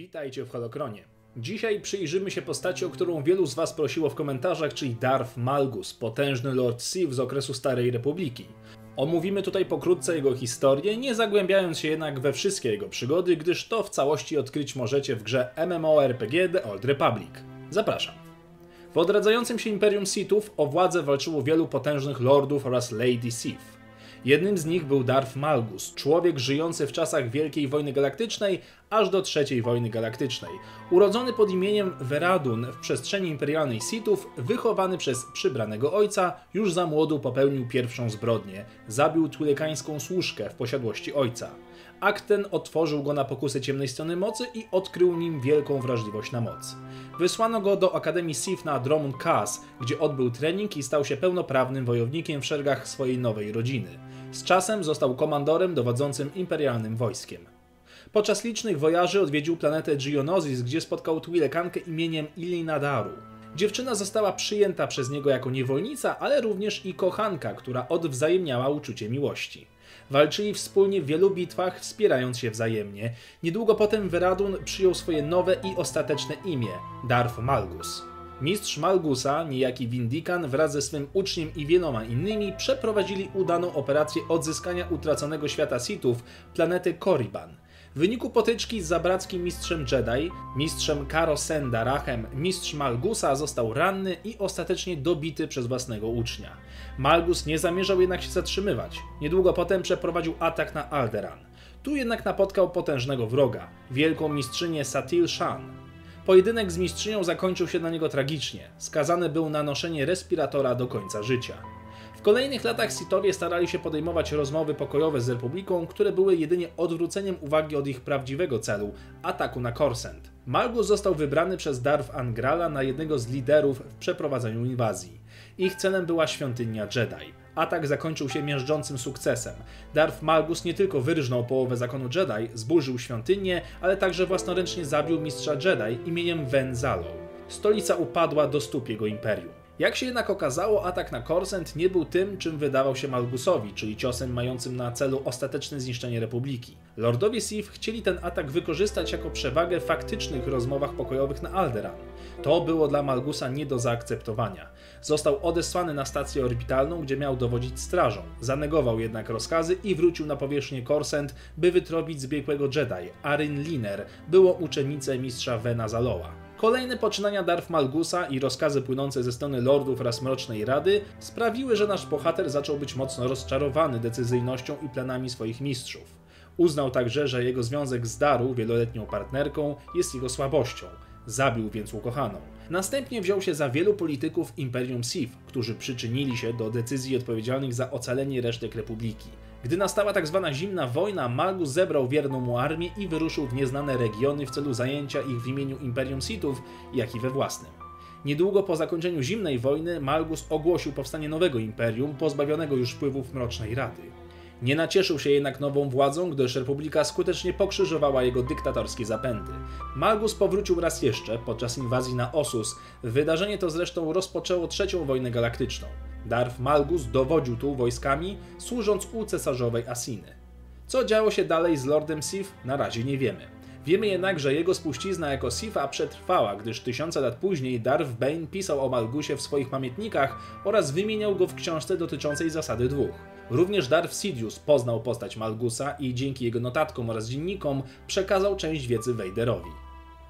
Witajcie w Holokronie. Dzisiaj przyjrzymy się postaci, o którą wielu z Was prosiło w komentarzach, czyli Darth Malgus, potężny Lord Sith z okresu Starej Republiki. Omówimy tutaj pokrótce jego historię, nie zagłębiając się jednak we wszystkie jego przygody, gdyż to w całości odkryć możecie w grze MMORPG The Old Republic. Zapraszam. W odradzającym się Imperium Sithów o władzę walczyło wielu potężnych lordów oraz Lady Sith. Jednym z nich był Darth Malgus, człowiek żyjący w czasach Wielkiej Wojny Galaktycznej aż do III wojny galaktycznej. Urodzony pod imieniem Veradun w przestrzeni imperialnej Sithów, wychowany przez przybranego ojca, już za młodu popełnił pierwszą zbrodnię. Zabił tulekańską służkę w posiadłości ojca. Akt ten otworzył go na pokusy ciemnej strony mocy i odkrył nim wielką wrażliwość na moc. Wysłano go do Akademii Sith na Dromund Kaas, gdzie odbył trening i stał się pełnoprawnym wojownikiem w szeregach swojej nowej rodziny. Z czasem został komandorem dowodzącym imperialnym wojskiem. Podczas licznych wojaży odwiedził planetę Geonosis, gdzie spotkał Twilekankę imieniem Ilinadaru. Dziewczyna została przyjęta przez niego jako niewolnica, ale również i kochanka, która odwzajemniała uczucie miłości. Walczyli wspólnie w wielu bitwach, wspierając się wzajemnie. Niedługo potem Veradun przyjął swoje nowe i ostateczne imię Darth Malgus. Mistrz Malgusa, niejaki Windikan, wraz ze swym uczniem i wieloma innymi przeprowadzili udaną operację odzyskania utraconego świata Sithów, planety Korriban. W wyniku potyczki z zabrackim mistrzem Jedi, mistrzem Karo Sendarachem, mistrz Malgusa został ranny i ostatecznie dobity przez własnego ucznia. Malgus nie zamierzał jednak się zatrzymywać. Niedługo potem przeprowadził atak na Alderan. Tu jednak napotkał potężnego wroga, wielką mistrzynię Satil Shan. Pojedynek z mistrzynią zakończył się dla niego tragicznie. Skazany był na noszenie respiratora do końca życia. W kolejnych latach Sithowie starali się podejmować rozmowy pokojowe z Republiką, które były jedynie odwróceniem uwagi od ich prawdziwego celu ataku na Korsent. Malgus został wybrany przez Darth Angrala na jednego z liderów w przeprowadzeniu inwazji. Ich celem była świątynia Jedi. Atak zakończył się miażdżącym sukcesem. Darth Malgus nie tylko wyrżnął połowę zakonu Jedi, zburzył świątynię, ale także własnoręcznie zabił mistrza Jedi imieniem Ven Zalo. Stolica upadła do stóp jego imperium. Jak się jednak okazało, atak na Korsent nie był tym, czym wydawał się Malgusowi, czyli ciosem mającym na celu ostateczne zniszczenie Republiki. Lordowie Sith chcieli ten atak wykorzystać jako przewagę w faktycznych rozmowach pokojowych na Alderaan. To było dla Malgusa nie do zaakceptowania. Został odesłany na stację orbitalną, gdzie miał dowodzić strażą. Zanegował jednak rozkazy i wrócił na powierzchnię Korsent, by wytropić zbiegłego Jedi, Arin Liner, było uczennicę mistrza Vena Zaloa. Kolejne poczynania Darth Malgusa i rozkazy płynące ze strony lordów oraz Mrocznej Rady sprawiły, że nasz bohater zaczął być mocno rozczarowany decyzyjnością i planami swoich mistrzów. Uznał także, że jego związek z Daru, wieloletnią partnerką, jest jego słabością. Zabił więc ukochaną. Następnie wziął się za wielu polityków Imperium Sith, którzy przyczynili się do decyzji odpowiedzialnych za ocalenie resztek Republiki. Gdy nastała tak zwana zimna wojna, Malgus zebrał wierną mu armię i wyruszył w nieznane regiony w celu zajęcia ich w imieniu Imperium Sithów, jak i we własnym. Niedługo po zakończeniu zimnej wojny Malgus ogłosił powstanie nowego imperium, pozbawionego już wpływów Mrocznej Rady. Nie nacieszył się jednak nową władzą, gdyż Republika skutecznie pokrzyżowała jego dyktatorskie zapędy. Malgus powrócił raz jeszcze podczas inwazji na Osus. Wydarzenie to zresztą rozpoczęło trzecią wojnę galaktyczną. Darth Malgus dowodził tu wojskami, służąc u cesarzowej Asiny. Co działo się dalej z Lordem Sith, na razie nie wiemy. Wiemy jednak, że jego spuścizna jako Sifa przetrwała, gdyż tysiące lat później Darth Bane pisał o Malgusie w swoich pamiętnikach oraz wymieniał go w książce dotyczącej zasady dwóch. Również Darth Sidious poznał postać Malgusa i dzięki jego notatkom oraz dziennikom przekazał część wiedzy Vaderowi.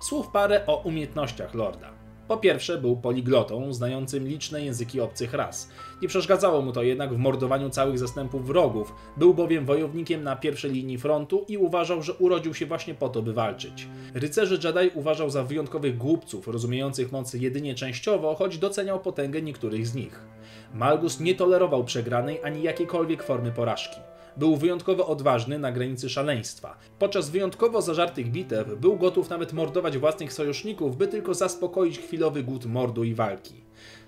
Słów parę o umiejętnościach Lorda. Po pierwsze, był poliglotą, znającym liczne języki obcych ras. Nie przeszkadzało mu to jednak w mordowaniu całych zastępów wrogów, był bowiem wojownikiem na pierwszej linii frontu i uważał, że urodził się właśnie po to, by walczyć. Rycerzy Jedi uważał za wyjątkowych głupców, rozumiejących mocy jedynie częściowo, choć doceniał potęgę niektórych z nich. Malgus nie tolerował przegranej ani jakiejkolwiek formy porażki. Był wyjątkowo odważny na granicy szaleństwa. Podczas wyjątkowo zażartych bitew był gotów nawet mordować własnych sojuszników, by tylko zaspokoić chwilowy głód mordu i walki.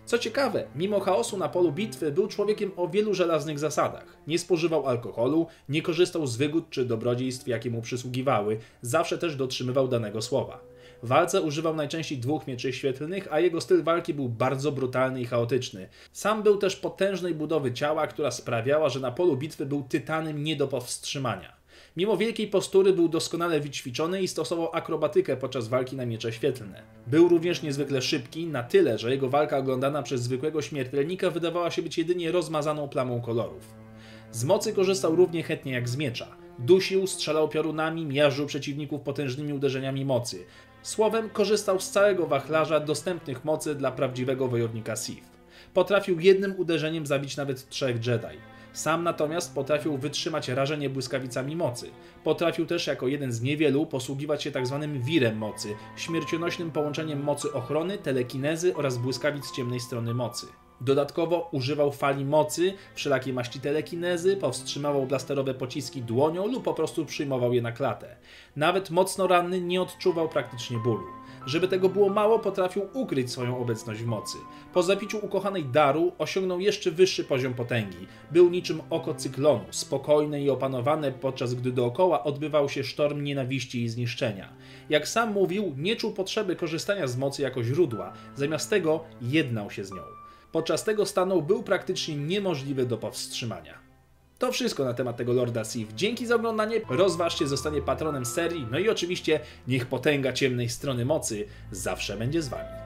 Co ciekawe, mimo chaosu na polu bitwy był człowiekiem o wielu żelaznych zasadach. Nie spożywał alkoholu, nie korzystał z wygód czy dobrodziejstw, jakie mu przysługiwały, zawsze też dotrzymywał danego słowa. W walce używał najczęściej dwóch mieczy świetlnych, a jego styl walki był bardzo brutalny i chaotyczny. Sam był też potężnej budowy ciała, która sprawiała, że na polu bitwy był tytanem nie do powstrzymania. Mimo wielkiej postury był doskonale wyćwiczony i stosował akrobatykę podczas walki na miecze świetlne. Był również niezwykle szybki, na tyle, że jego walka oglądana przez zwykłego śmiertelnika wydawała się być jedynie rozmazaną plamą kolorów. Z mocy korzystał równie chętnie jak z miecza. Dusił, strzelał piorunami, miażdżył przeciwników potężnymi uderzeniami mocy. Słowem, korzystał z całego wachlarza dostępnych mocy dla prawdziwego wojownika Sith. Potrafił jednym uderzeniem zabić nawet trzech Jedi. Sam natomiast potrafił wytrzymać rażenie błyskawicami mocy. Potrafił też jako jeden z niewielu posługiwać się tzw. wirem mocy, śmiercionośnym połączeniem mocy ochrony, telekinezy oraz błyskawic ciemnej strony mocy. Dodatkowo używał fali mocy, wszelakiej maści telekinezy, powstrzymywał blasterowe pociski dłonią lub po prostu przyjmował je na klatę. Nawet mocno ranny nie odczuwał praktycznie bólu. Żeby tego było mało, potrafił ukryć swoją obecność w mocy. Po zabiciu ukochanej Daru osiągnął jeszcze wyższy poziom potęgi. Był niczym oko cyklonu, spokojny i opanowany, podczas gdy dookoła odbywał się sztorm nienawiści i zniszczenia. Jak sam mówił, nie czuł potrzeby korzystania z mocy jako źródła, zamiast tego jednał się z nią. Podczas tego stanu był praktycznie niemożliwy do powstrzymania. To wszystko na temat tego Lorda Sith. Dzięki za oglądanie, rozważcie zostanie patronem serii, no i oczywiście niech potęga ciemnej strony mocy zawsze będzie z wami.